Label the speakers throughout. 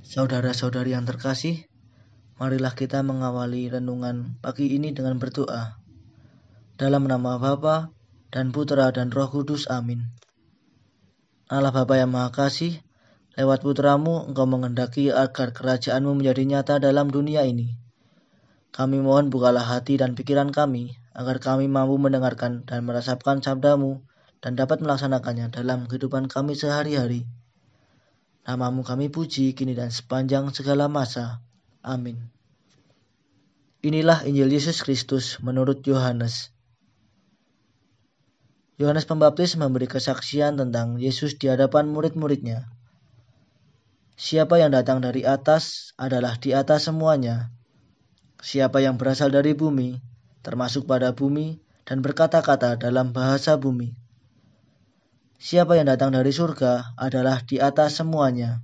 Speaker 1: Saudara-saudari yang terkasih, marilah kita mengawali renungan pagi ini dengan berdoa. Dalam nama Bapa dan Putra dan Roh Kudus, amin. Allah Bapa yang Maha Kasih, lewat putramu engkau mengendaki agar kerajaanmu menjadi nyata dalam dunia ini. Kami mohon bukalah hati dan pikiran kami, agar kami mampu mendengarkan dan merasakan sabdamu dan dapat melaksanakannya dalam kehidupan kami sehari-hari. Namamu kami puji kini dan sepanjang segala masa. Amin. Inilah Injil Yesus Kristus menurut Yohanes. Yohanes Pembaptis memberi kesaksian tentang Yesus di hadapan murid-muridnya. Siapa yang datang dari atas adalah di atas semuanya. Siapa yang berasal dari bumi, termasuk pada bumi, dan berkata-kata dalam bahasa bumi. Siapa yang datang dari surga adalah di atas semuanya.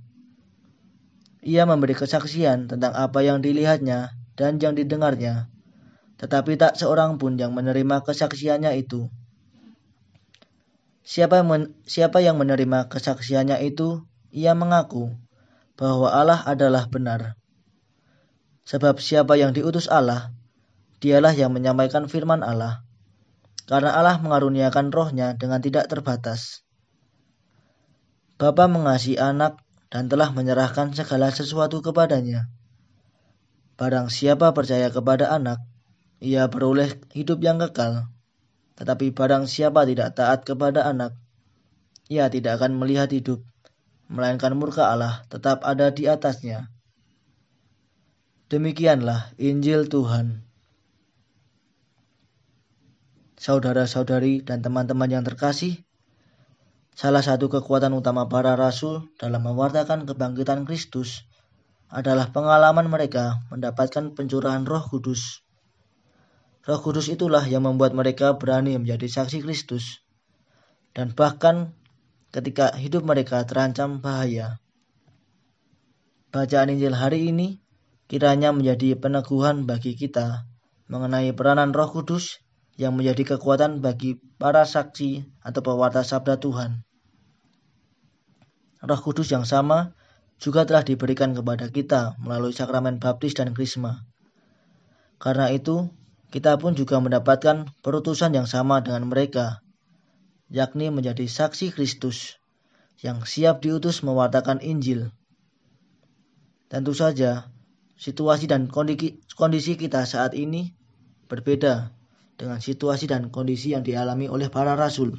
Speaker 1: Ia memberi kesaksian tentang apa yang dilihatnya dan yang didengarnya, tetapi tak seorang pun yang menerima kesaksiannya itu. Siapa yang, men, siapa yang menerima kesaksiannya itu, ia mengaku bahwa Allah adalah benar. Sebab siapa yang diutus Allah, dialah yang menyampaikan firman Allah. Karena Allah mengaruniakan rohnya dengan tidak terbatas. Bapa mengasihi anak dan telah menyerahkan segala sesuatu kepadanya. Barang siapa percaya kepada anak, ia beroleh hidup yang kekal tetapi barang siapa tidak taat kepada anak, ia tidak akan melihat hidup, melainkan murka Allah tetap ada di atasnya. Demikianlah Injil Tuhan. Saudara-saudari dan teman-teman yang terkasih, salah satu kekuatan utama para rasul dalam mewartakan kebangkitan Kristus adalah pengalaman mereka mendapatkan pencurahan Roh Kudus Roh Kudus itulah yang membuat mereka berani menjadi saksi Kristus. Dan bahkan ketika hidup mereka terancam bahaya. Bacaan Injil hari ini kiranya menjadi peneguhan bagi kita mengenai peranan Roh Kudus yang menjadi kekuatan bagi para saksi atau pewarta sabda Tuhan. Roh Kudus yang sama juga telah diberikan kepada kita melalui sakramen baptis dan krisma. Karena itu, kita pun juga mendapatkan perutusan yang sama dengan mereka, yakni menjadi saksi Kristus yang siap diutus mewartakan Injil. Tentu saja, situasi dan kondisi kita saat ini berbeda dengan situasi dan kondisi yang dialami oleh para rasul.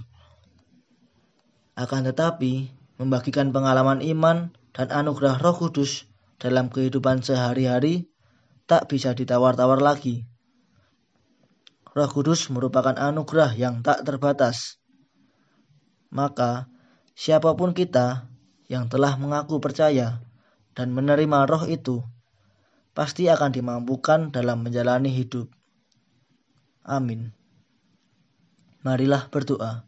Speaker 1: Akan tetapi, membagikan pengalaman iman dan anugerah Roh Kudus dalam kehidupan sehari-hari tak bisa ditawar-tawar lagi. Roh Kudus merupakan anugerah yang tak terbatas. Maka, siapa pun kita yang telah mengaku percaya dan menerima roh itu, pasti akan dimampukan dalam menjalani hidup. Amin. Marilah berdoa.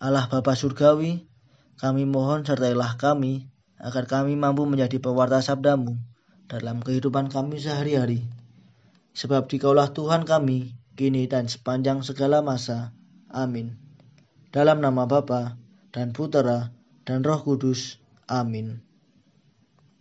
Speaker 1: Allah Bapa Surgawi, kami mohon sertailah kami agar kami mampu menjadi pewarta sabdamu dalam kehidupan kami sehari-hari Sebab dikaulah Tuhan kami, kini dan sepanjang segala masa. Amin. Dalam nama Bapa dan Putera dan Roh Kudus. Amin.